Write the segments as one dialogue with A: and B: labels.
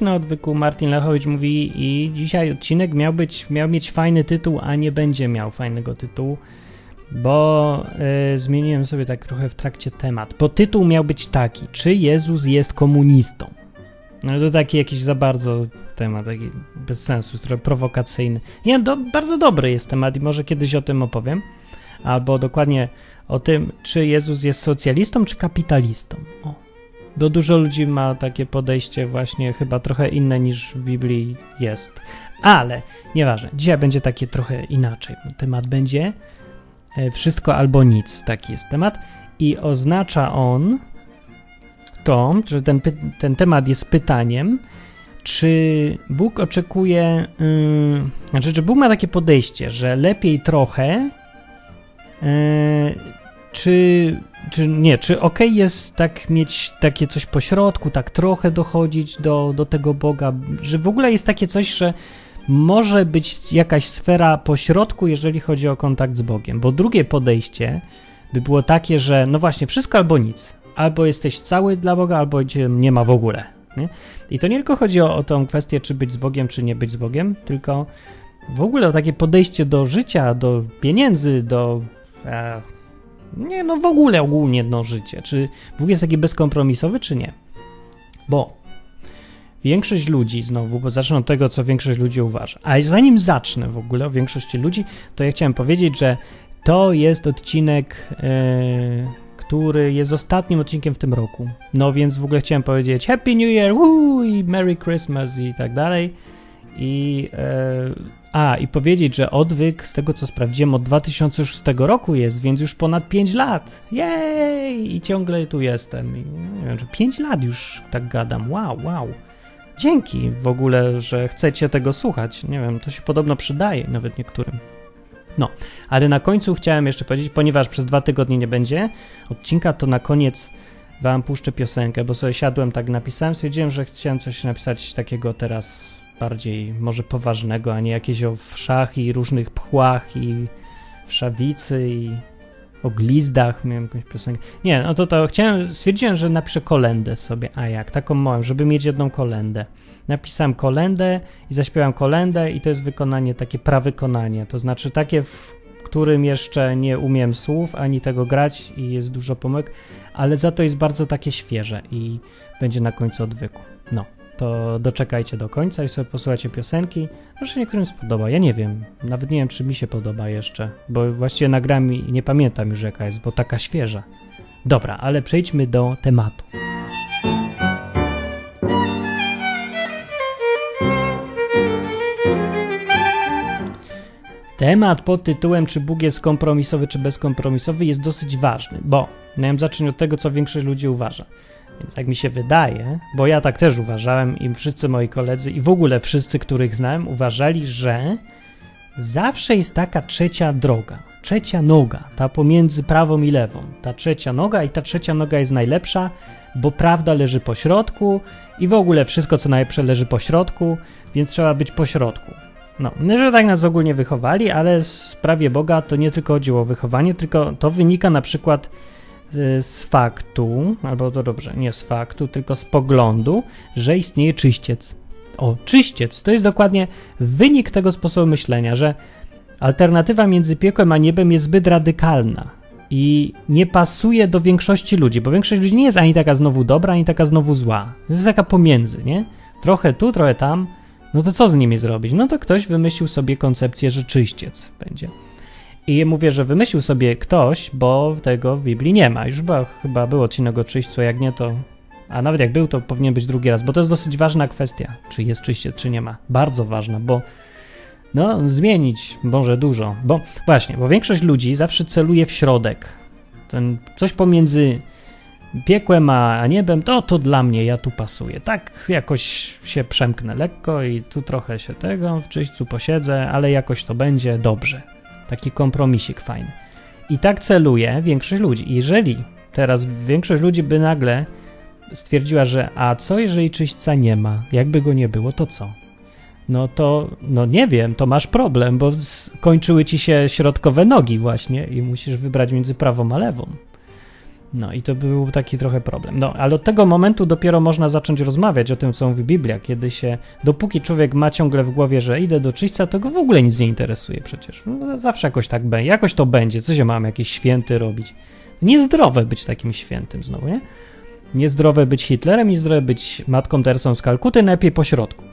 A: Cześć, na odwyku Martin Lechowicz mówi i dzisiaj odcinek miał być, miał mieć fajny tytuł, a nie będzie miał fajnego tytułu, bo y, zmieniłem sobie tak trochę w trakcie temat, bo tytuł miał być taki, czy Jezus jest komunistą? No to taki jakiś za bardzo temat, taki bez sensu, trochę prowokacyjny. Nie, do, bardzo dobry jest temat i może kiedyś o tym opowiem, albo dokładnie o tym, czy Jezus jest socjalistą, czy kapitalistą. O. Bo dużo ludzi ma takie podejście właśnie chyba trochę inne niż w Biblii jest. Ale nieważne, dzisiaj będzie takie trochę inaczej. Temat będzie e, wszystko albo nic, taki jest temat. I oznacza on to, że ten, ten temat jest pytaniem, czy Bóg oczekuje, yy, znaczy, czy Bóg ma takie podejście, że lepiej trochę, yy, czy, czy nie, czy ok jest tak mieć takie coś po środku, tak trochę dochodzić do, do tego Boga, że w ogóle jest takie coś, że może być jakaś sfera po środku, jeżeli chodzi o kontakt z Bogiem, bo drugie podejście by było takie, że no właśnie, wszystko albo nic. Albo jesteś cały dla Boga, albo nie ma w ogóle. Nie? I to nie tylko chodzi o, o tą kwestię, czy być z Bogiem, czy nie być z Bogiem, tylko w ogóle o takie podejście do życia, do pieniędzy, do. E, nie, no w ogóle ogólnie no życie. Czy ogóle jest taki bezkompromisowy, czy nie? Bo większość ludzi, znowu, bo zacznę od tego, co większość ludzi uważa. A zanim zacznę w ogóle o większości ludzi, to ja chciałem powiedzieć, że to jest odcinek. E, który jest ostatnim odcinkiem w tym roku. No więc w ogóle chciałem powiedzieć Happy New Year, woo, i Merry Christmas i tak dalej. I e, a, i powiedzieć, że odwyk, z tego co sprawdziłem, od 2006 roku jest, więc już ponad 5 lat. Jej! I ciągle tu jestem. I, nie wiem, że 5 lat już tak gadam. Wow, wow. Dzięki w ogóle, że chcecie tego słuchać. Nie wiem, to się podobno przydaje nawet niektórym. No, ale na końcu chciałem jeszcze powiedzieć, ponieważ przez dwa tygodnie nie będzie odcinka, to na koniec wam puszczę piosenkę, bo sobie siadłem, tak napisałem, stwierdziłem, że chciałem coś napisać takiego teraz bardziej może poważnego, a nie jakieś o wszach i różnych pchłach i wszawicy i o glizdach, miałem jakąś piosenkę. Nie, no to to chciałem, stwierdziłem, że napiszę kolendę sobie, a jak, taką małą, żeby mieć jedną kolendę. Napisałem kolendę i zaśpiewałem kolendę i to jest wykonanie, takie prawykonanie, to znaczy takie, w którym jeszcze nie umiem słów ani tego grać i jest dużo pomyłek, ale za to jest bardzo takie świeże i będzie na końcu odwyku. No, to doczekajcie do końca i sobie posłuchajcie piosenki. Może niektórym spodoba, ja nie wiem, nawet nie wiem, czy mi się podoba jeszcze, bo właściwie nagram i nie pamiętam już jaka jest, bo taka świeża. Dobra, ale przejdźmy do tematu. Temat pod tytułem czy Bóg jest kompromisowy czy bezkompromisowy jest dosyć ważny, bo miałem zacząć od tego, co większość ludzi uważa. Więc jak mi się wydaje, bo ja tak też uważałem i wszyscy moi koledzy i w ogóle wszyscy, których znałem, uważali, że zawsze jest taka trzecia droga, trzecia noga, ta pomiędzy prawą i lewą. Ta trzecia noga i ta trzecia noga jest najlepsza, bo prawda leży po środku i w ogóle wszystko, co najlepsze, leży po środku, więc trzeba być po środku. No, że tak nas ogólnie wychowali, ale w sprawie Boga to nie tylko chodziło o wychowanie, tylko to wynika na przykład z faktu, albo to dobrze, nie z faktu, tylko z poglądu, że istnieje czyściec. O, czyściec to jest dokładnie wynik tego sposobu myślenia, że alternatywa między piekłem a niebem jest zbyt radykalna i nie pasuje do większości ludzi, bo większość ludzi nie jest ani taka znowu dobra, ani taka znowu zła. Jest taka pomiędzy, nie? Trochę tu, trochę tam no to co z nimi zrobić? No to ktoś wymyślił sobie koncepcję, że czyściec będzie. I mówię, że wymyślił sobie ktoś, bo tego w Biblii nie ma. Już chyba, chyba był odcinek o czyśćcu, jak nie to... A nawet jak był, to powinien być drugi raz, bo to jest dosyć ważna kwestia, czy jest czyściec, czy nie ma. Bardzo ważna, bo no, zmienić może dużo. Bo właśnie, bo większość ludzi zawsze celuje w środek. Ten coś pomiędzy piekłem a niebem, to to dla mnie, ja tu pasuję. Tak jakoś się przemknę lekko i tu trochę się tego w czyśćcu posiedzę, ale jakoś to będzie dobrze. Taki kompromisik fajny. I tak celuje większość ludzi. Jeżeli teraz większość ludzi by nagle stwierdziła, że a co jeżeli czyśćca nie ma? Jakby go nie było, to co? No to, no nie wiem, to masz problem, bo kończyły ci się środkowe nogi właśnie i musisz wybrać między prawą a lewą. No i to był taki trochę problem. No, ale od tego momentu dopiero można zacząć rozmawiać o tym, co mówi Biblia, kiedy się, dopóki człowiek ma ciągle w głowie, że idę do czyśćca, to go w ogóle nic nie interesuje przecież. No, zawsze jakoś tak będzie, jakoś to będzie, co się mam jakiś święty robić. Niezdrowe być takim świętym znowu, nie? Niezdrowe być Hitlerem, niezdrowe być Matką Teresą z Kalkuty, najlepiej po środku.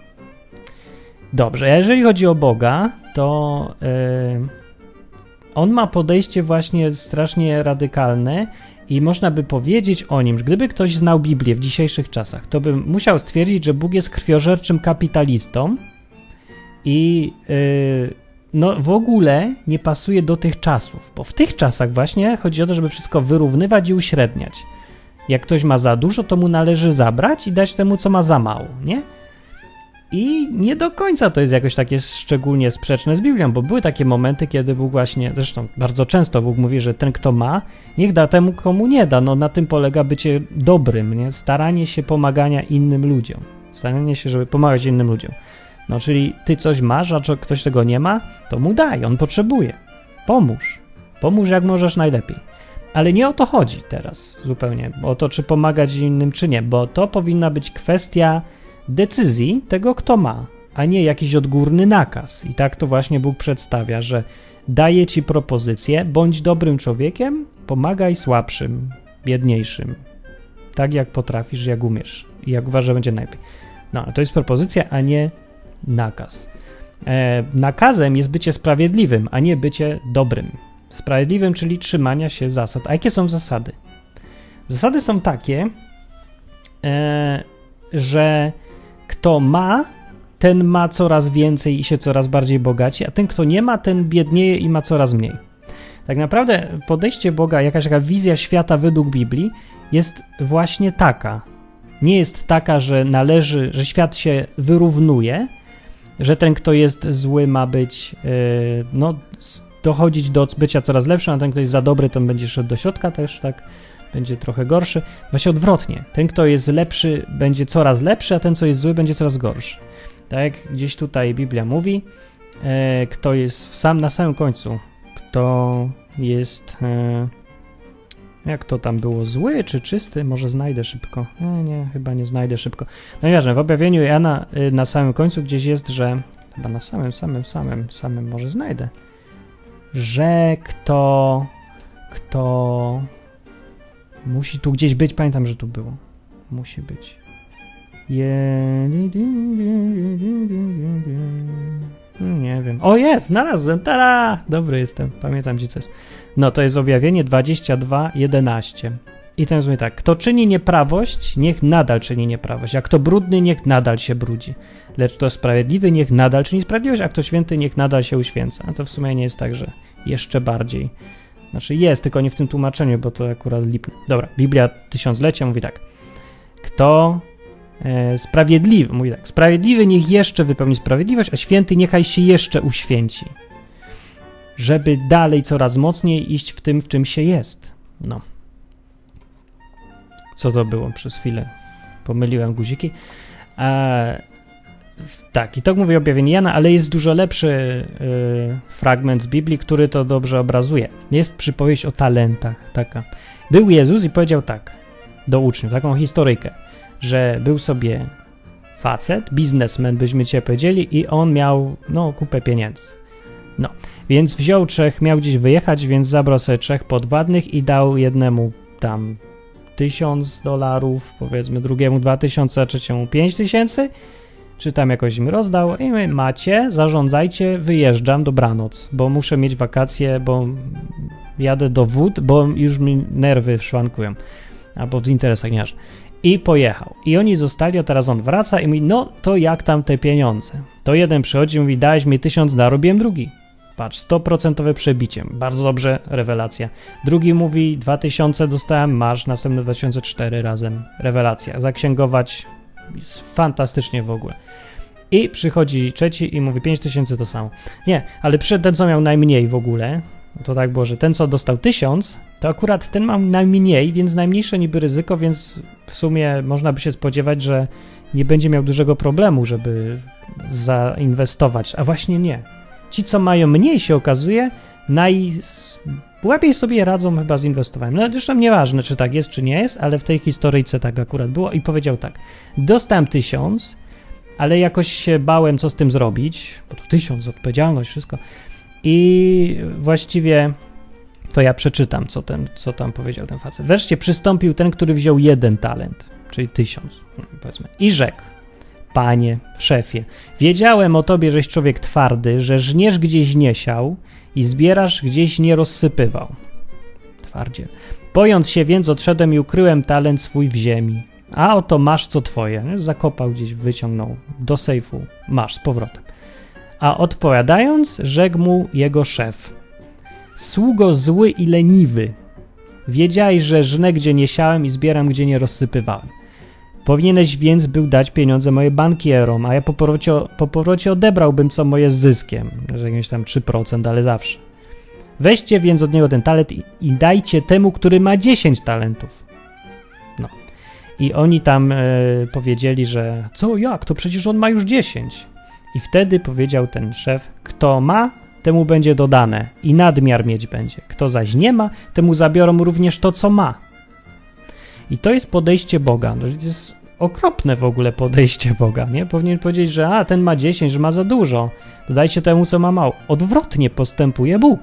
A: Dobrze, a jeżeli chodzi o Boga, to yy, on ma podejście właśnie strasznie radykalne i można by powiedzieć o nim, że gdyby ktoś znał Biblię w dzisiejszych czasach, to by musiał stwierdzić, że Bóg jest krwiożerczym kapitalistą i yy, no, w ogóle nie pasuje do tych czasów, bo w tych czasach właśnie chodzi o to, żeby wszystko wyrównywać i uśredniać. Jak ktoś ma za dużo, to mu należy zabrać i dać temu, co ma za mało, nie? I nie do końca to jest jakoś takie szczególnie sprzeczne z Biblią, bo były takie momenty, kiedy Bóg właśnie, zresztą bardzo często Bóg mówi, że ten, kto ma, niech da temu, komu nie da. No na tym polega bycie dobrym, nie? Staranie się pomagania innym ludziom. Staranie się, żeby pomagać innym ludziom. No czyli ty coś masz, a ktoś tego nie ma, to mu daj, on potrzebuje. Pomóż. Pomóż jak możesz najlepiej. Ale nie o to chodzi teraz zupełnie, o to, czy pomagać innym, czy nie, bo to powinna być kwestia decyzji tego, kto ma, a nie jakiś odgórny nakaz. I tak to właśnie Bóg przedstawia, że daje ci propozycję, bądź dobrym człowiekiem, pomagaj słabszym, biedniejszym, tak jak potrafisz, jak umiesz i jak uważasz, będzie najlepiej. No, to jest propozycja, a nie nakaz. E, nakazem jest bycie sprawiedliwym, a nie bycie dobrym. Sprawiedliwym, czyli trzymania się zasad. A jakie są zasady? Zasady są takie, e, że kto ma, ten ma coraz więcej i się coraz bardziej bogaci, a ten, kto nie ma, ten biednieje i ma coraz mniej. Tak naprawdę podejście Boga, jakaś taka wizja świata według Biblii jest właśnie taka. Nie jest taka, że należy, że świat się wyrównuje, że ten, kto jest zły, ma być, yy, no, dochodzić do bycia coraz lepszym, a ten, kto jest za dobry, to będzie szedł do środka też, tak będzie trochę gorszy. Właśnie odwrotnie. Ten, kto jest lepszy, będzie coraz lepszy, a ten, co jest zły, będzie coraz gorszy. Tak gdzieś tutaj Biblia mówi, e, kto jest sam na samym końcu, kto jest. E, jak to tam było? Zły czy czysty? Może znajdę szybko. Nie, nie, chyba nie znajdę szybko. No nieważne, w objawieniu Jana y, na samym końcu gdzieś jest, że. Chyba na samym, samym, samym, samym może znajdę. Że kto. Kto Musi tu gdzieś być, pamiętam, że tu było. Musi być. Nie wiem. O jest, znalazłem. Tada! Dobry jestem. Pamiętam gdzie co jest. No to jest objawienie 22:11. I to jest tak. Kto czyni nieprawość, niech nadal czyni nieprawość. A kto brudny, niech nadal się brudzi. Lecz kto sprawiedliwy, niech nadal czyni sprawiedliwość, a kto święty, niech nadal się uświęca. A to w sumie nie jest tak, że jeszcze bardziej. Znaczy jest, tylko nie w tym tłumaczeniu, bo to akurat lipne. Dobra, Biblia Tysiąclecia mówi tak. Kto e, sprawiedliwy, mówi tak, sprawiedliwy niech jeszcze wypełni sprawiedliwość, a święty niechaj się jeszcze uświęci. Żeby dalej coraz mocniej iść w tym, w czym się jest. No. Co to było przez chwilę? Pomyliłem guziki. E, tak, i to mówi objawienie Jana, ale jest dużo lepszy y, fragment z Biblii, który to dobrze obrazuje. Jest przypowieść o talentach, taka. Był Jezus i powiedział tak do uczniów, taką historyjkę, że był sobie facet, biznesmen byśmy cię powiedzieli i on miał, no, kupę pieniędzy. No, więc wziął trzech, miał gdzieś wyjechać, więc zabrał sobie trzech podwadnych i dał jednemu tam tysiąc dolarów, powiedzmy drugiemu dwa tysiące, a trzeciemu pięć tysięcy czy tam jakoś im rozdał i my macie, zarządzajcie, wyjeżdżam, dobranoc, bo muszę mieć wakacje, bo jadę do wód, bo już mi nerwy szwankują, albo w interesach nie I pojechał. I oni zostali, a teraz on wraca i mówi, no to jak tam te pieniądze? To jeden przychodzi i mówi, dałeś mi tysiąc, narobiłem drugi. Patrz, 100% przebicie. Bardzo dobrze, rewelacja. Drugi mówi, 2000 dostałem, masz, następne 2004 razem. Rewelacja. Zaksięgować fantastycznie w ogóle. I przychodzi trzeci i mówi 5000 to samo. Nie, ale przed ten, co miał najmniej w ogóle, to tak było, że ten, co dostał 1000, to akurat ten ma najmniej, więc najmniejsze niby ryzyko, więc w sumie można by się spodziewać, że nie będzie miał dużego problemu, żeby zainwestować. A właśnie nie. Ci, co mają mniej, się okazuje, naj... Lepiej sobie radzą chyba z inwestowaniem. No zresztą nieważne, czy tak jest, czy nie jest, ale w tej historyjce tak akurat było i powiedział tak. Dostałem tysiąc, ale jakoś się bałem, co z tym zrobić, bo to tysiąc, odpowiedzialność, wszystko. I właściwie to ja przeczytam, co, ten, co tam powiedział ten facet. Wreszcie przystąpił ten, który wziął jeden talent, czyli tysiąc, powiedzmy, i rzekł. Panie, szefie, wiedziałem o tobie, żeś człowiek twardy, że żniesz gdzieś nie siał i zbierasz gdzieś nie rozsypywał. Twardzie. Bojąc się więc, odszedłem i ukryłem talent swój w ziemi. A oto masz co twoje. Zakopał gdzieś, wyciągnął do sejfu. Masz z powrotem. A odpowiadając, rzekł mu jego szef. Sługo zły i leniwy. Wiedziałeś, że żnę gdzie nie siałem i zbieram gdzie nie rozsypywałem. Powinieneś więc był dać pieniądze moje bankierom, a ja po powrocie, po powrocie odebrałbym co moje z zyskiem, że jakieś tam 3%, ale zawsze. Weźcie więc od niego ten talent i, i dajcie temu, który ma 10 talentów. No. I oni tam e, powiedzieli, że co, jak, to przecież on ma już 10. I wtedy powiedział ten szef, kto ma, temu będzie dodane i nadmiar mieć będzie. Kto zaś nie ma, temu zabiorą również to, co ma. I to jest podejście Boga. To jest okropne w ogóle podejście Boga, nie? Powinien powiedzieć, że a, ten ma 10, że ma za dużo. Dodajcie temu, co ma mało. Odwrotnie postępuje Bóg.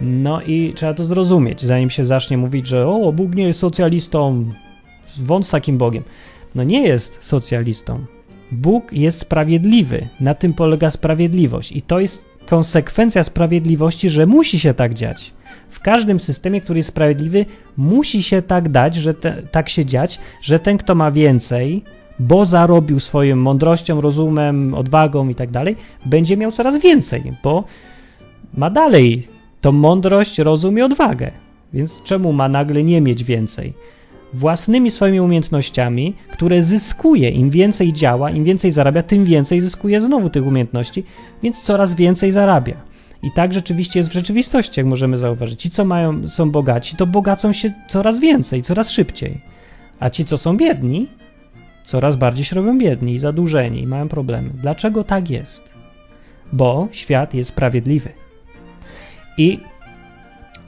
A: No i trzeba to zrozumieć, zanim się zacznie mówić, że o, Bóg nie jest socjalistą, wąt z takim Bogiem. No nie jest socjalistą. Bóg jest sprawiedliwy. Na tym polega sprawiedliwość. I to jest konsekwencja sprawiedliwości, że musi się tak dziać. W każdym systemie, który jest sprawiedliwy, musi się tak dać, że te, tak się dziać, że ten, kto ma więcej, bo zarobił swoją mądrością, rozumem, odwagą i tak dalej, będzie miał coraz więcej, bo ma dalej tą mądrość, rozum i odwagę. Więc czemu ma nagle nie mieć więcej? Własnymi swoimi umiejętnościami, które zyskuje, im więcej działa, im więcej zarabia, tym więcej zyskuje znowu tych umiejętności, więc coraz więcej zarabia. I tak rzeczywiście jest w rzeczywistości, jak możemy zauważyć. Ci, co mają, są bogaci, to bogacą się coraz więcej, coraz szybciej. A ci, co są biedni, coraz bardziej się robią biedni zadłużeni i mają problemy. Dlaczego tak jest? Bo świat jest sprawiedliwy. I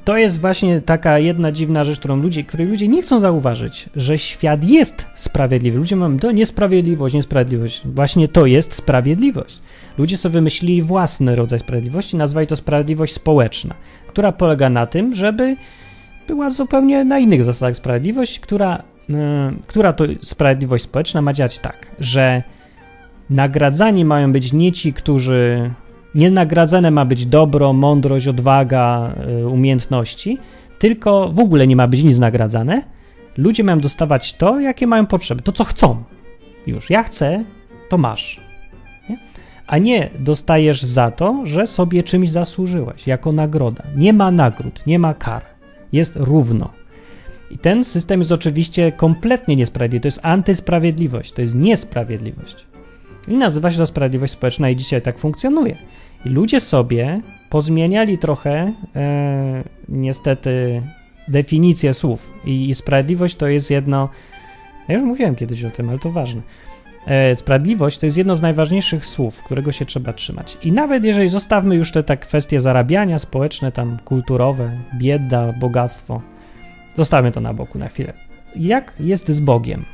A: to jest właśnie taka jedna dziwna rzecz, którą ludzie, której ludzie nie chcą zauważyć, że świat jest sprawiedliwy. Ludzie mówią, to niesprawiedliwość, niesprawiedliwość. Właśnie to jest sprawiedliwość. Ludzie sobie wymyślili własny rodzaj sprawiedliwości, nazwali to sprawiedliwość społeczna, która polega na tym, żeby była zupełnie na innych zasadach sprawiedliwość, która, yy, która to sprawiedliwość społeczna ma działać tak, że nagradzani mają być nie ci, którzy nienagradzane ma być dobro, mądrość, odwaga, y, umiejętności, tylko w ogóle nie ma być nic nagradzane. Ludzie mają dostawać to, jakie mają potrzeby, to co chcą. Już ja chcę, to masz. Nie? A nie dostajesz za to, że sobie czymś zasłużyłeś, jako nagroda. Nie ma nagród, nie ma kar. Jest równo. I ten system jest oczywiście kompletnie niesprawiedliwy. To jest antysprawiedliwość, to jest niesprawiedliwość. I nazywa się to sprawiedliwość społeczna i dzisiaj tak funkcjonuje. I ludzie sobie pozmieniali trochę, e, niestety, definicję słów. I, I sprawiedliwość to jest jedno. Ja już mówiłem kiedyś o tym, ale to ważne. E, sprawiedliwość to jest jedno z najważniejszych słów, którego się trzeba trzymać. I nawet jeżeli zostawmy już te tak kwestie zarabiania społeczne, tam kulturowe, bieda, bogactwo, zostawmy to na boku na chwilę. Jak jest z Bogiem?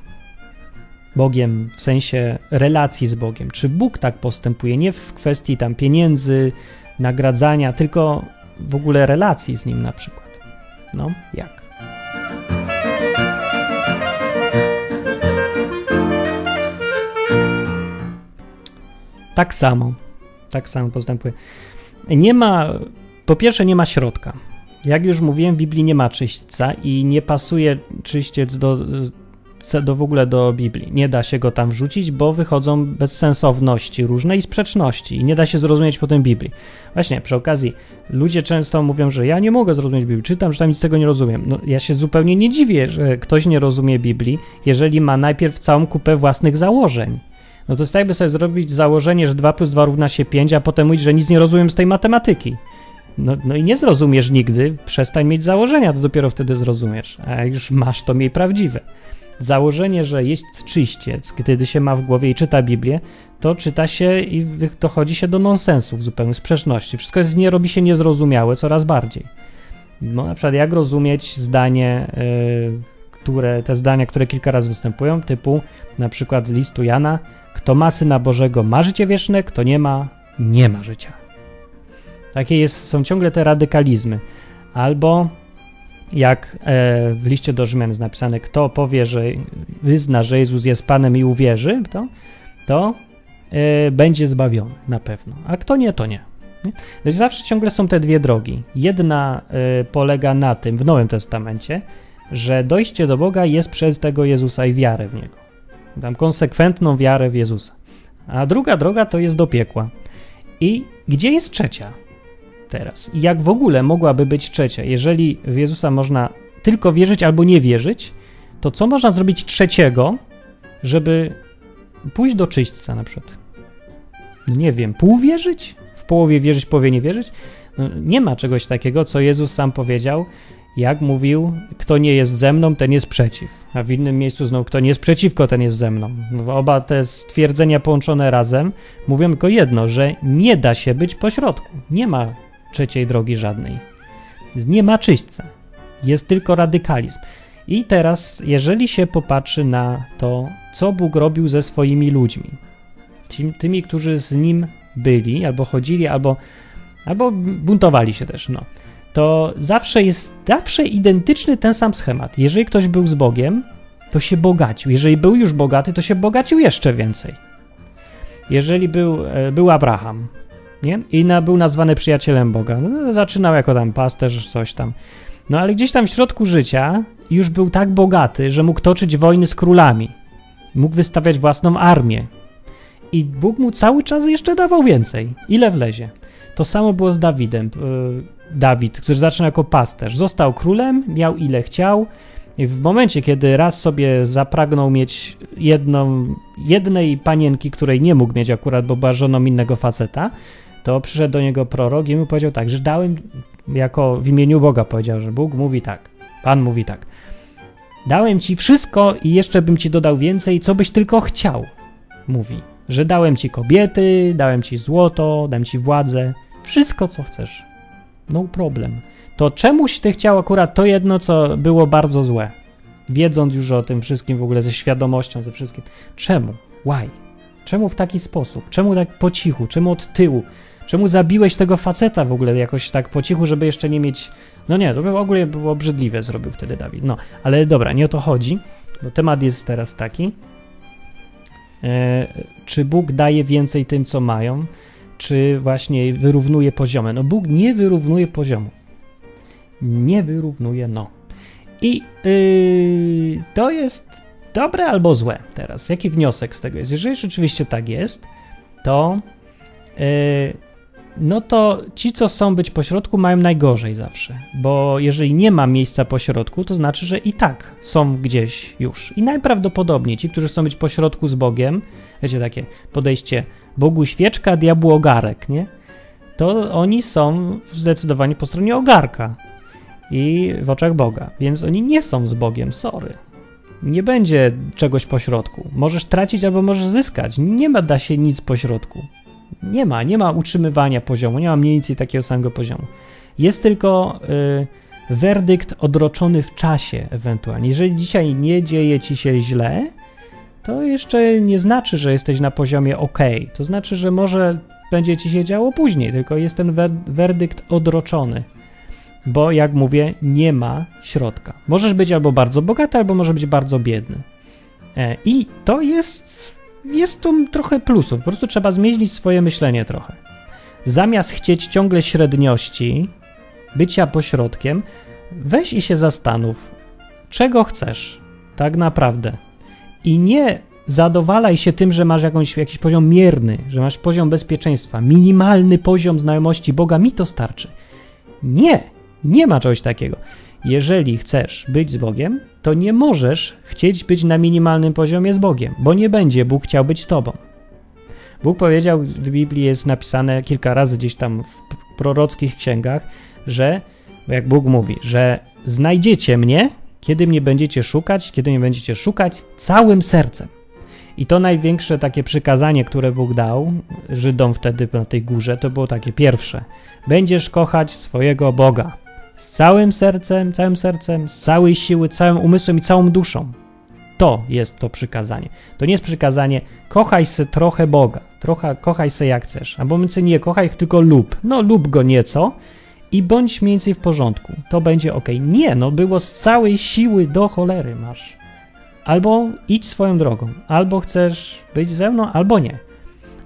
A: Bogiem w sensie relacji z Bogiem. Czy Bóg tak postępuje? Nie w kwestii tam pieniędzy, nagradzania, tylko w ogóle relacji z Nim na przykład. No, jak? Tak samo. Tak samo postępuje. Nie ma, po pierwsze nie ma środka. Jak już mówiłem, w Biblii nie ma czyśćca i nie pasuje czyściec do do, w ogóle do Biblii. Nie da się go tam wrzucić, bo wychodzą bezsensowności różne i sprzeczności i nie da się zrozumieć potem Biblii. Właśnie, przy okazji, ludzie często mówią, że ja nie mogę zrozumieć Biblii, czytam, że tam nic z tego nie rozumiem. No, ja się zupełnie nie dziwię, że ktoś nie rozumie Biblii, jeżeli ma najpierw całą kupę własnych założeń. No to jest tak, jakby sobie zrobić założenie, że 2 plus 2 równa się 5, a potem mówić, że nic nie rozumiem z tej matematyki. No, no i nie zrozumiesz nigdy, przestań mieć założenia, to dopiero wtedy zrozumiesz. A jak już masz, to miej prawdziwe. Założenie, że jest czyściec, gdy się ma w głowie i czyta Biblię, to czyta się i dochodzi się do nonsensów, zupełnych sprzeczności. Wszystko jest, nie robi się niezrozumiałe coraz bardziej. No, na przykład, jak rozumieć zdanie, yy, które, te zdania, które kilka razy występują, typu na przykład z listu Jana, kto ma Syna Bożego ma życie wieczne, kto nie ma, nie ma życia. Takie jest, są ciągle te radykalizmy. Albo jak e, w liście do Rzymian jest napisane, kto powie, że wyzna, że Jezus jest Panem i uwierzy, to, to e, będzie zbawiony na pewno. A kto nie, to nie. nie? Zawsze ciągle są te dwie drogi. Jedna e, polega na tym w Nowym Testamencie, że dojście do Boga jest przez tego Jezusa i wiarę w Niego. Tam konsekwentną wiarę w Jezusa. A druga droga to jest do piekła. I gdzie jest trzecia? Teraz. I jak w ogóle mogłaby być trzecia? Jeżeli w Jezusa można tylko wierzyć albo nie wierzyć, to co można zrobić trzeciego, żeby pójść do czyśćca na przykład? No nie wiem, pół wierzyć? W połowie wierzyć, w połowie nie wierzyć? No, nie ma czegoś takiego, co Jezus sam powiedział, jak mówił, kto nie jest ze mną, ten jest przeciw. A w innym miejscu znowu, kto nie jest przeciwko, ten jest ze mną. Oba te stwierdzenia połączone razem mówią tylko jedno, że nie da się być pośrodku. Nie ma trzeciej drogi żadnej. Nie ma czyśćca. Jest tylko radykalizm. I teraz, jeżeli się popatrzy na to, co Bóg robił ze swoimi ludźmi, tymi, którzy z nim byli, albo chodzili, albo, albo buntowali się też, no, to zawsze jest zawsze identyczny ten sam schemat. Jeżeli ktoś był z Bogiem, to się bogacił. Jeżeli był już bogaty, to się bogacił jeszcze więcej. Jeżeli był, e, był Abraham, nie? I na, był nazwany przyjacielem Boga. No, zaczynał jako tam pasterz, coś tam. No ale gdzieś tam w środku życia już był tak bogaty, że mógł toczyć wojny z królami. Mógł wystawiać własną armię. I Bóg mu cały czas jeszcze dawał więcej. Ile wlezie. To samo było z Dawidem. E, Dawid, który zaczynał jako pasterz. Został królem, miał ile chciał. I w momencie, kiedy raz sobie zapragnął mieć jedną, jednej panienki, której nie mógł mieć akurat, bo była żoną innego faceta, to przyszedł do niego prorok i mu powiedział tak, że dałem, jako w imieniu Boga powiedział, że Bóg mówi tak, Pan mówi tak, dałem ci wszystko i jeszcze bym ci dodał więcej, co byś tylko chciał, mówi, że dałem ci kobiety, dałem ci złoto, dałem ci władzę, wszystko co chcesz, no problem. To czemuś ty chciał akurat to jedno, co było bardzo złe, wiedząc już o tym wszystkim w ogóle, ze świadomością, ze wszystkim. Czemu? Why? Czemu w taki sposób? Czemu tak po cichu? Czemu od tyłu? Czemu zabiłeś tego faceta w ogóle jakoś tak po cichu, żeby jeszcze nie mieć. No nie, to w ogóle było obrzydliwe, zrobił wtedy Dawid. No, ale dobra, nie o to chodzi, bo temat jest teraz taki. E, czy Bóg daje więcej tym, co mają, czy właśnie wyrównuje poziomy? No, Bóg nie wyrównuje poziomów. Nie wyrównuje, no. I yy, to jest dobre albo złe teraz. Jaki wniosek z tego jest? Jeżeli rzeczywiście tak jest, to. Yy, no to ci, co są być pośrodku, mają najgorzej zawsze, bo jeżeli nie ma miejsca pośrodku, to znaczy, że i tak są gdzieś już. I najprawdopodobniej ci, którzy chcą być pośrodku z Bogiem, wiecie, takie podejście Bogu świeczka, diabłu ogarek, nie? To oni są zdecydowanie po stronie ogarka i w oczach Boga, więc oni nie są z Bogiem, sorry. Nie będzie czegoś pośrodku. Możesz tracić albo możesz zyskać. Nie ma da się nic pośrodku. Nie ma, nie ma utrzymywania poziomu, nie ma mniej więcej takiego samego poziomu. Jest tylko y, werdykt odroczony w czasie ewentualnie. Jeżeli dzisiaj nie dzieje ci się źle, to jeszcze nie znaczy, że jesteś na poziomie ok. To znaczy, że może będzie ci się działo później, tylko jest ten werdykt odroczony. Bo jak mówię, nie ma środka. Możesz być albo bardzo bogaty, albo może być bardzo biedny. E, I to jest jest tu trochę plusów. Po prostu trzeba zmienić swoje myślenie trochę. Zamiast chcieć ciągle średniości, bycia pośrodkiem, weź i się zastanów, czego chcesz tak naprawdę. I nie zadowalaj się tym, że masz jakąś, jakiś poziom mierny, że masz poziom bezpieczeństwa, minimalny poziom znajomości Boga, mi to starczy. Nie, nie ma czegoś takiego. Jeżeli chcesz być z Bogiem, to nie możesz chcieć być na minimalnym poziomie z Bogiem, bo nie będzie Bóg chciał być Tobą. Bóg powiedział, w Biblii jest napisane kilka razy gdzieś tam w prorockich księgach, że, jak Bóg mówi, że znajdziecie mnie, Kiedy mnie będziecie szukać? Kiedy mnie będziecie szukać całym sercem. I to największe takie przykazanie, które Bóg dał Żydom wtedy na tej górze, to było takie pierwsze. Będziesz kochać swojego Boga z całym sercem, całym sercem, z całej siły, całym umysłem i całą duszą. To jest to przykazanie. To nie jest przykazanie, kochaj se trochę Boga, trochę kochaj se jak chcesz, albo my nie kochaj, tylko lub. No lub go nieco i bądź mniej więcej w porządku. To będzie ok. Nie, no było z całej siły do cholery masz. Albo idź swoją drogą, albo chcesz być ze mną, albo nie.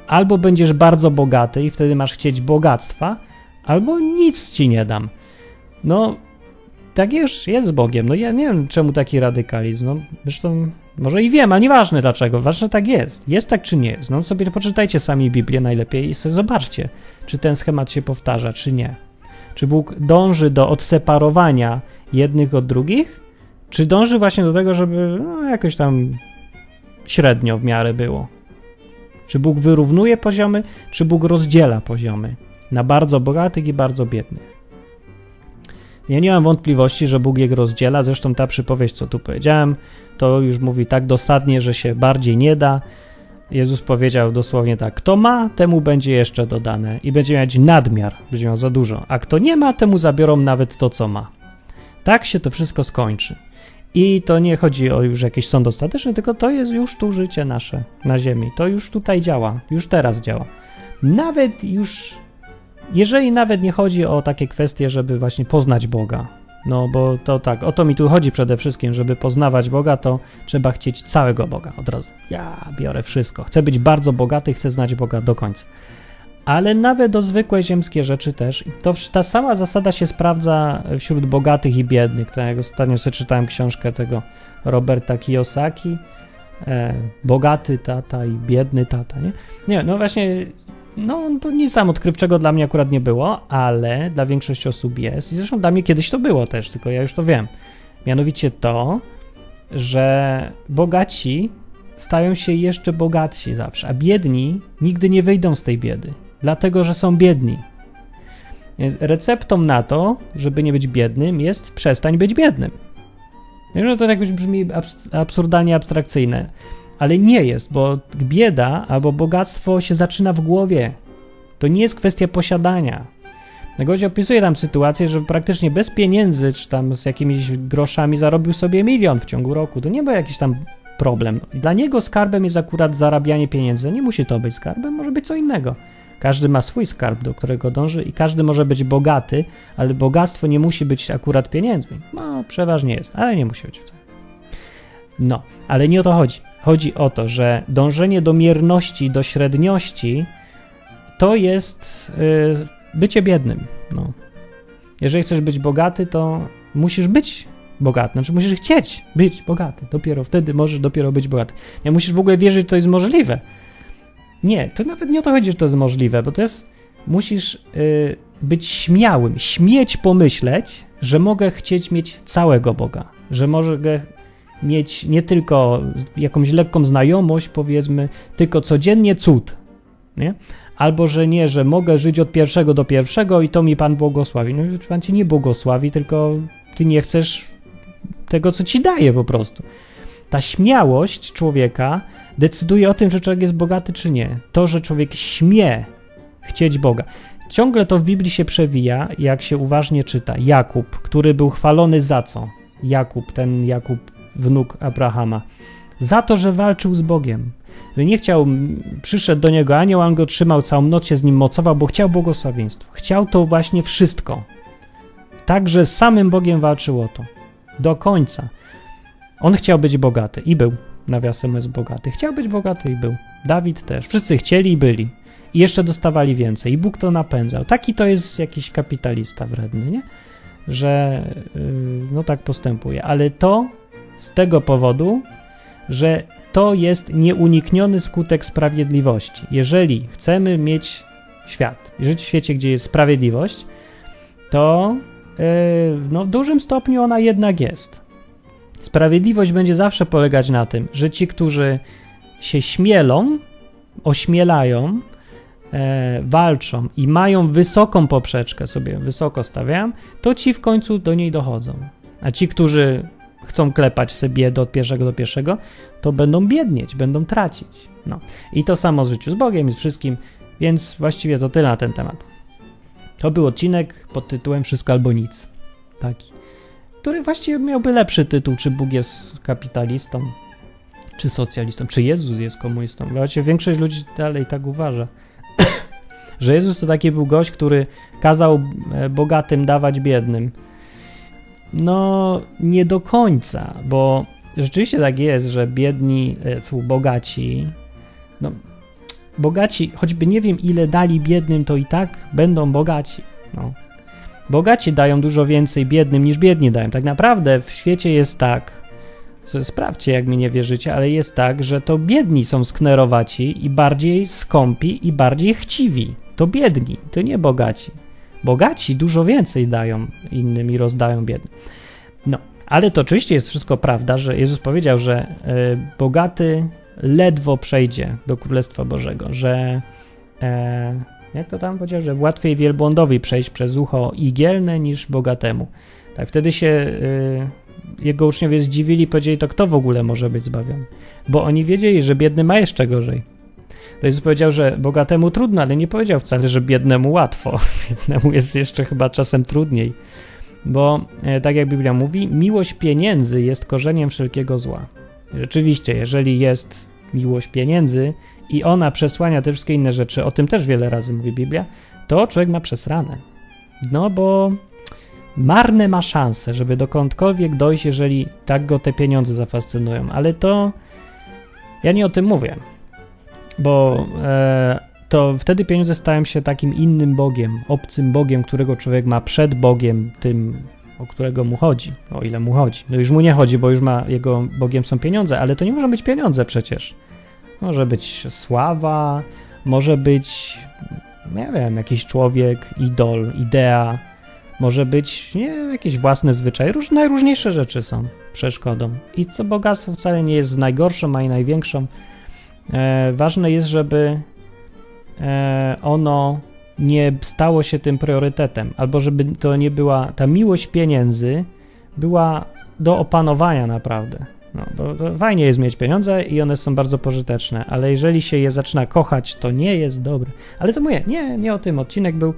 A: Albo będziesz bardzo bogaty i wtedy masz chcieć bogactwa, albo nic ci nie dam. No, tak już jest z Bogiem. No ja nie wiem, czemu taki radykalizm. No, zresztą może i wiem, ale nieważne dlaczego. Ważne tak jest. Jest tak czy nie jest. No sobie poczytajcie sami Biblię najlepiej i sobie zobaczcie, czy ten schemat się powtarza, czy nie. Czy Bóg dąży do odseparowania jednych od drugich, czy dąży właśnie do tego, żeby no, jakoś tam średnio w miarę było? Czy Bóg wyrównuje poziomy, czy Bóg rozdziela poziomy na bardzo bogatych i bardzo biednych? Ja nie mam wątpliwości, że Bóg je rozdziela. Zresztą ta przypowieść, co tu powiedziałem, to już mówi tak dosadnie, że się bardziej nie da. Jezus powiedział dosłownie tak: Kto ma, temu będzie jeszcze dodane i będzie mieć nadmiar, będzie miał za dużo, a kto nie ma, temu zabiorą nawet to, co ma. Tak się to wszystko skończy. I to nie chodzi o już jakiś sąd ostateczny, tylko to jest już tu życie nasze na Ziemi. To już tutaj działa, już teraz działa. Nawet już jeżeli nawet nie chodzi o takie kwestie, żeby właśnie poznać Boga, no bo to tak, o to mi tu chodzi przede wszystkim, żeby poznawać Boga, to trzeba chcieć całego Boga od razu. Ja biorę wszystko. Chcę być bardzo bogaty, chcę znać Boga do końca. Ale nawet o zwykłe ziemskie rzeczy też. To ta sama zasada się sprawdza wśród bogatych i biednych. Tak jak ostatnio sobie czytałem książkę tego Roberta Kiyosaki. E, bogaty tata i biedny tata, nie? Nie, no właśnie no, to nic tam odkrywczego dla mnie akurat nie było, ale dla większości osób jest. I zresztą dla mnie kiedyś to było też, tylko ja już to wiem. Mianowicie to, że bogaci stają się jeszcze bogatsi zawsze, a biedni nigdy nie wyjdą z tej biedy, dlatego że są biedni. Więc receptą na to, żeby nie być biednym, jest przestań być biednym. No to tak brzmi absurdalnie abstrakcyjne, ale nie jest, bo bieda albo bogactwo się zaczyna w głowie. To nie jest kwestia posiadania. Gość opisuje tam sytuację, że praktycznie bez pieniędzy, czy tam z jakimiś groszami zarobił sobie milion w ciągu roku. To nie był jakiś tam problem. Dla niego skarbem jest akurat zarabianie pieniędzy. Nie musi to być skarbem, może być co innego. Każdy ma swój skarb, do którego dąży i każdy może być bogaty, ale bogactwo nie musi być akurat pieniędzmi. No, przeważnie jest, ale nie musi być wcale. No, ale nie o to chodzi. Chodzi o to, że dążenie do mierności, do średniości to jest yy, bycie biednym. No. Jeżeli chcesz być bogaty, to musisz być bogaty. Znaczy musisz chcieć być bogaty. Dopiero wtedy możesz dopiero być bogaty. Nie musisz w ogóle wierzyć, że to jest możliwe. Nie, to nawet nie o to chodzi, że to jest możliwe, bo to jest. Musisz yy, być śmiałym, śmieć pomyśleć, że mogę chcieć mieć całego Boga, że mogę mieć nie tylko jakąś lekką znajomość, powiedzmy, tylko codziennie cud, nie? Albo, że nie, że mogę żyć od pierwszego do pierwszego i to mi Pan błogosławi. No, Pan ci nie błogosławi, tylko ty nie chcesz tego, co ci daje po prostu. Ta śmiałość człowieka decyduje o tym, że człowiek jest bogaty czy nie. To, że człowiek śmie chcieć Boga. Ciągle to w Biblii się przewija, jak się uważnie czyta. Jakub, który był chwalony za co? Jakub, ten Jakub wnuk Abrahama. Za to, że walczył z Bogiem. Że nie chciał, przyszedł do niego anioł, on go trzymał całą noc, się z nim mocował, bo chciał błogosławieństwo. Chciał to właśnie wszystko. Także z samym Bogiem walczył o to. Do końca. On chciał być bogaty i był. Nawiasem jest bogaty. Chciał być bogaty i był. Dawid też. Wszyscy chcieli i byli. I jeszcze dostawali więcej. I Bóg to napędzał. Taki to jest jakiś kapitalista wredny, nie? Że yy, no tak postępuje. Ale to z tego powodu, że to jest nieunikniony skutek sprawiedliwości. Jeżeli chcemy mieć świat, żyć w świecie, gdzie jest sprawiedliwość, to yy, no, w dużym stopniu ona jednak jest. Sprawiedliwość będzie zawsze polegać na tym, że ci, którzy się śmielą, ośmielają, e, walczą i mają wysoką poprzeczkę, sobie wysoko stawiam, to ci w końcu do niej dochodzą. A ci, którzy chcą klepać sobie do pierwszego do pierwszego, to będą biednieć, będą tracić. No. I to samo z życiu z Bogiem i z wszystkim, więc właściwie to tyle na ten temat. To był odcinek pod tytułem Wszystko albo nic. Taki. Który właściwie miałby lepszy tytuł, czy Bóg jest kapitalistą, czy socjalistą, czy Jezus jest komunistą. Właściwie większość ludzi dalej tak uważa. że Jezus to taki był gość, który kazał e, bogatym dawać biednym. No, nie do końca, bo rzeczywiście tak jest, że biedni, e, bogaci, no, bogaci, choćby nie wiem ile dali biednym, to i tak będą bogaci. No. Bogaci dają dużo więcej biednym niż biedni dają. Tak naprawdę w świecie jest tak, sprawdźcie jak mi nie wierzycie, ale jest tak, że to biedni są sknerowaci i bardziej skąpi i bardziej chciwi. To biedni, to nie bogaci. Bogaci dużo więcej dają innym i rozdają biednym. No, ale to oczywiście jest wszystko prawda, że Jezus powiedział, że y, bogaty ledwo przejdzie do Królestwa Bożego, że e, jak to tam powiedział, że łatwiej wielbłądowi przejść przez ucho igielne niż bogatemu. Tak, wtedy się y, jego uczniowie zdziwili powiedzieli, to kto w ogóle może być zbawiony? Bo oni wiedzieli, że biedny ma jeszcze gorzej. To Jezus powiedział, że bogatemu trudno, ale nie powiedział wcale, że biednemu łatwo. Biednemu jest jeszcze chyba czasem trudniej. Bo e, tak jak Biblia mówi, miłość pieniędzy jest korzeniem wszelkiego zła. Rzeczywiście, jeżeli jest miłość pieniędzy i ona przesłania te wszystkie inne rzeczy, o tym też wiele razy mówi Biblia, to człowiek ma przesrane. No bo marne ma szanse, żeby dokądkolwiek dojść, jeżeli tak go te pieniądze zafascynują. Ale to ja nie o tym mówię, bo e, to wtedy pieniądze stają się takim innym Bogiem, obcym Bogiem, którego człowiek ma przed Bogiem, tym, o którego mu chodzi, o ile mu chodzi. No już mu nie chodzi, bo już ma, jego Bogiem są pieniądze, ale to nie może być pieniądze przecież. Może być sława, może być, nie wiem, jakiś człowiek, idol, idea, może być nie, jakieś własne zwyczaje, róż, najróżniejsze rzeczy są przeszkodą. I co bogactwo wcale nie jest najgorszą, a i największą. E, ważne jest, żeby e, ono nie stało się tym priorytetem, albo żeby to nie była, ta miłość pieniędzy była do opanowania naprawdę. No, bo fajnie jest mieć pieniądze i one są bardzo pożyteczne, ale jeżeli się je zaczyna kochać, to nie jest dobre. Ale to mówię, nie, nie o tym odcinek był.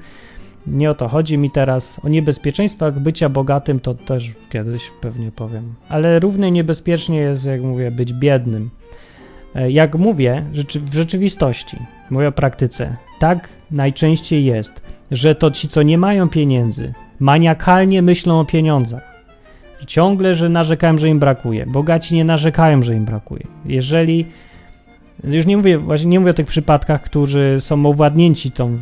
A: Nie o to chodzi mi teraz. O niebezpieczeństwach bycia bogatym to też kiedyś pewnie powiem. Ale równie niebezpiecznie jest, jak mówię, być biednym. E, jak mówię, w rzeczywistości, mówię o praktyce, tak najczęściej jest, że to ci, co nie mają pieniędzy, maniakalnie myślą o pieniądzach. Ciągle, że narzekają, że im brakuje. Bogaci nie narzekają, że im brakuje. Jeżeli już nie mówię, właśnie nie mówię o tych przypadkach, którzy są owładnięci tą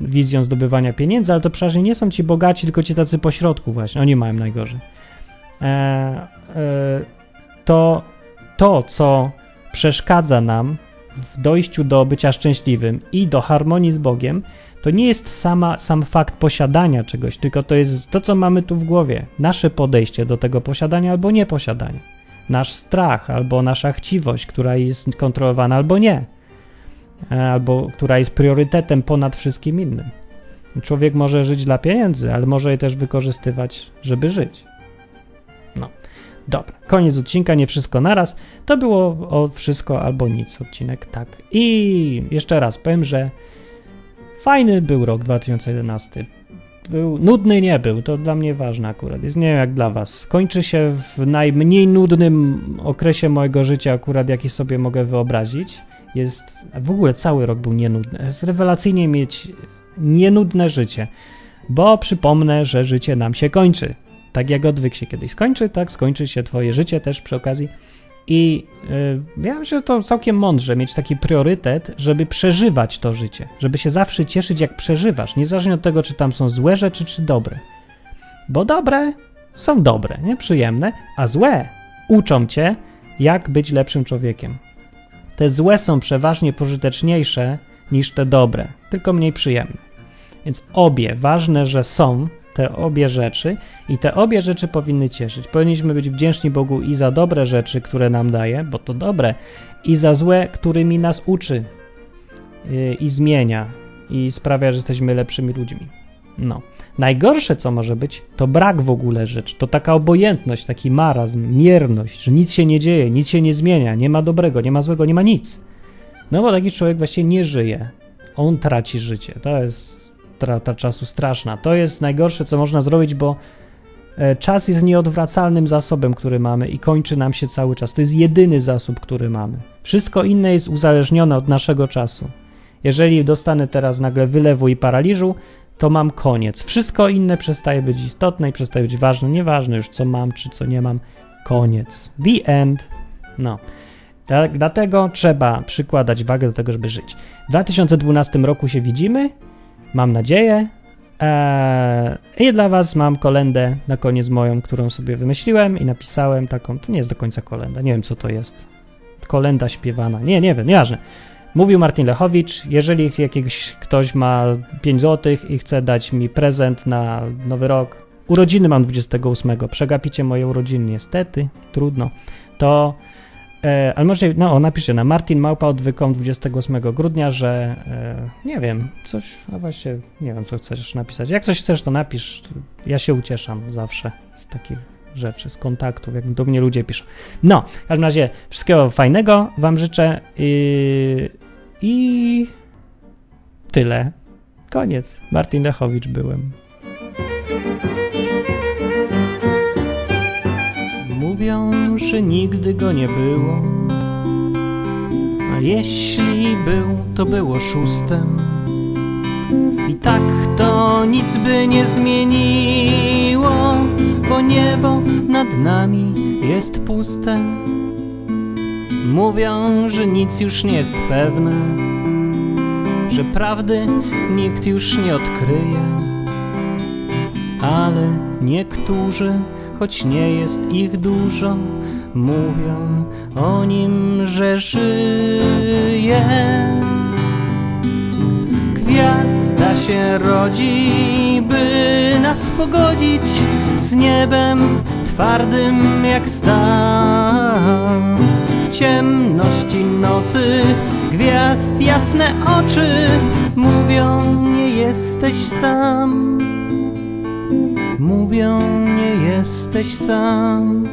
A: wizją zdobywania pieniędzy, ale to przeważnie nie są ci bogaci, tylko ci tacy pośrodku właśnie, oni mają najgorzej. E, e, to to, co przeszkadza nam w dojściu do bycia szczęśliwym i do harmonii z Bogiem, to nie jest sama, sam fakt posiadania czegoś, tylko to jest to, co mamy tu w głowie. Nasze podejście do tego posiadania albo nieposiadania. Nasz strach albo nasza chciwość, która jest kontrolowana albo nie. E, albo która jest priorytetem ponad wszystkim innym. Człowiek może żyć dla pieniędzy, ale może je też wykorzystywać, żeby żyć. Dobra, koniec odcinka, nie wszystko naraz. To było o wszystko albo nic odcinek, tak. I jeszcze raz powiem, że fajny był rok 2011. Był, nudny nie był, to dla mnie ważne akurat. Jest nie wiem jak dla was. Kończy się w najmniej nudnym okresie mojego życia akurat, jaki sobie mogę wyobrazić. Jest, w ogóle cały rok był nienudny. Jest rewelacyjnie mieć nienudne życie, bo przypomnę, że życie nam się kończy. Tak jak odwyk się kiedyś skończy, tak skończy się twoje życie też przy okazji. I yy, ja myślę, że to całkiem mądrze mieć taki priorytet, żeby przeżywać to życie, żeby się zawsze cieszyć, jak przeżywasz, niezależnie od tego, czy tam są złe rzeczy, czy dobre. Bo dobre są dobre, nieprzyjemne, a złe uczą cię, jak być lepszym człowiekiem. Te złe są przeważnie pożyteczniejsze niż te dobre, tylko mniej przyjemne. Więc obie, ważne, że są te obie rzeczy i te obie rzeczy powinny cieszyć. Powinniśmy być wdzięczni Bogu i za dobre rzeczy, które nam daje, bo to dobre, i za złe, którymi nas uczy i, y, i zmienia i sprawia, że jesteśmy lepszymi ludźmi. No. Najgorsze, co może być, to brak w ogóle rzeczy. To taka obojętność, taki marazm, mierność, że nic się nie dzieje, nic się nie zmienia, nie ma dobrego, nie ma złego, nie ma nic. No bo taki człowiek właśnie nie żyje. On traci życie. To jest trata czasu straszna. To jest najgorsze, co można zrobić, bo e, czas jest nieodwracalnym zasobem, który mamy i kończy nam się cały czas. To jest jedyny zasób, który mamy. Wszystko inne jest uzależnione od naszego czasu. Jeżeli dostanę teraz nagle wylewu i paraliżu, to mam koniec. Wszystko inne przestaje być istotne i przestaje być ważne. Nieważne już, co mam, czy co nie mam. Koniec. The end. No. Tak, dlatego trzeba przykładać wagę do tego, żeby żyć. W 2012 roku się widzimy, mam nadzieję. Eee, I dla Was mam kolendę na koniec moją, którą sobie wymyśliłem i napisałem taką. To nie jest do końca kolenda, nie wiem co to jest. Kolenda śpiewana. Nie, nie wiem, nieważne. Mówił Martin Lechowicz, jeżeli jakiś ktoś ma 5 zł i chce dać mi prezent na nowy rok, urodziny mam 28, przegapicie moje urodziny niestety, trudno, to e, ale może, no napiszę na Martin Małpa odwykom 28 grudnia, że e, nie wiem, coś, a właśnie nie wiem co chcesz napisać, jak coś chcesz to napisz, ja się ucieszam zawsze z takich rzeczy, z kontaktów, jak do mnie ludzie piszą. No, w każdym razie wszystkiego fajnego Wam życzę i, i tyle. Koniec. Martin Lechowicz byłem. Mówią, że nigdy go nie było, a jeśli był, to było szóstem. I tak to nic by nie zmieniło bo niebo nad nami jest puste. Mówią, że nic już nie jest pewne, że prawdy nikt już nie odkryje. Ale niektórzy, choć nie jest ich dużo, mówią o nim, że żyje. Gwiazda się rodzi, by nas pogodzić z niebem twardym jak stal. W ciemności nocy gwiazd jasne oczy mówią nie jesteś sam. Mówią nie jesteś sam.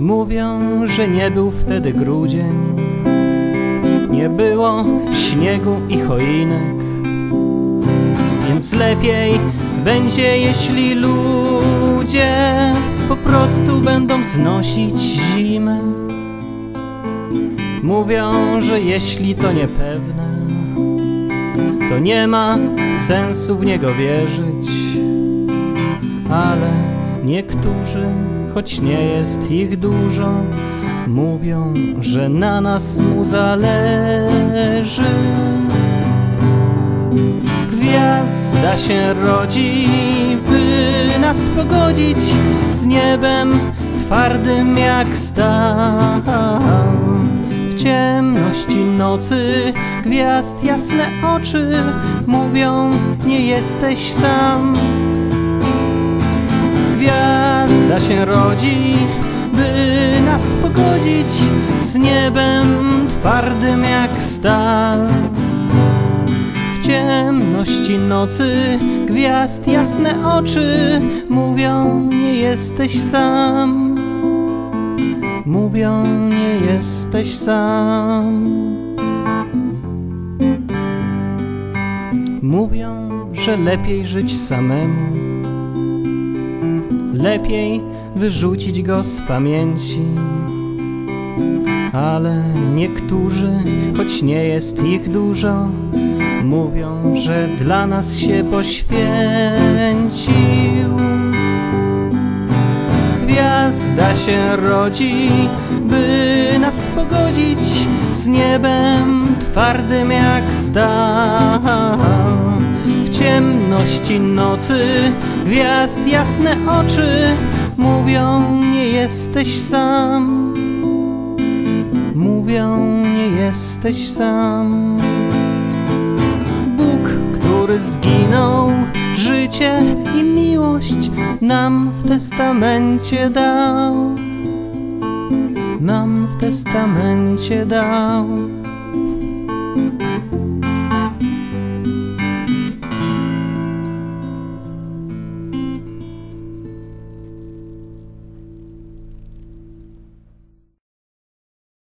A: Mówią, że nie był wtedy grudzień, nie było śniegu i choinek więc lepiej będzie, jeśli ludzie po prostu będą znosić zimę. Mówią, że jeśli to niepewne, to nie ma sensu w niego wierzyć. Ale niektórzy, choć nie jest ich dużo, mówią, że na nas mu zależy gwiazda się rodzi, by nas pogodzić z niebem twardym jak stal. W ciemności nocy gwiazd jasne oczy mówią, nie jesteś sam. Gwiazda się rodzi, by nas pogodzić z niebem twardym jak stal. Ciemności nocy Gwiazd jasne oczy Mówią nie jesteś sam. Mówią nie jesteś sam Mówią, że lepiej żyć samemu. Lepiej wyrzucić go z pamięci. Ale niektórzy, choć nie jest ich dużo, Mówią, że dla nas się poświęcił Gwiazda się rodzi, by nas pogodzić Z niebem twardym jak stal W ciemności nocy gwiazd jasne oczy Mówią, nie jesteś sam. Mówią, nie jesteś sam. Który zginął, życie i miłość nam w testamencie dał. Nam w testamencie dał.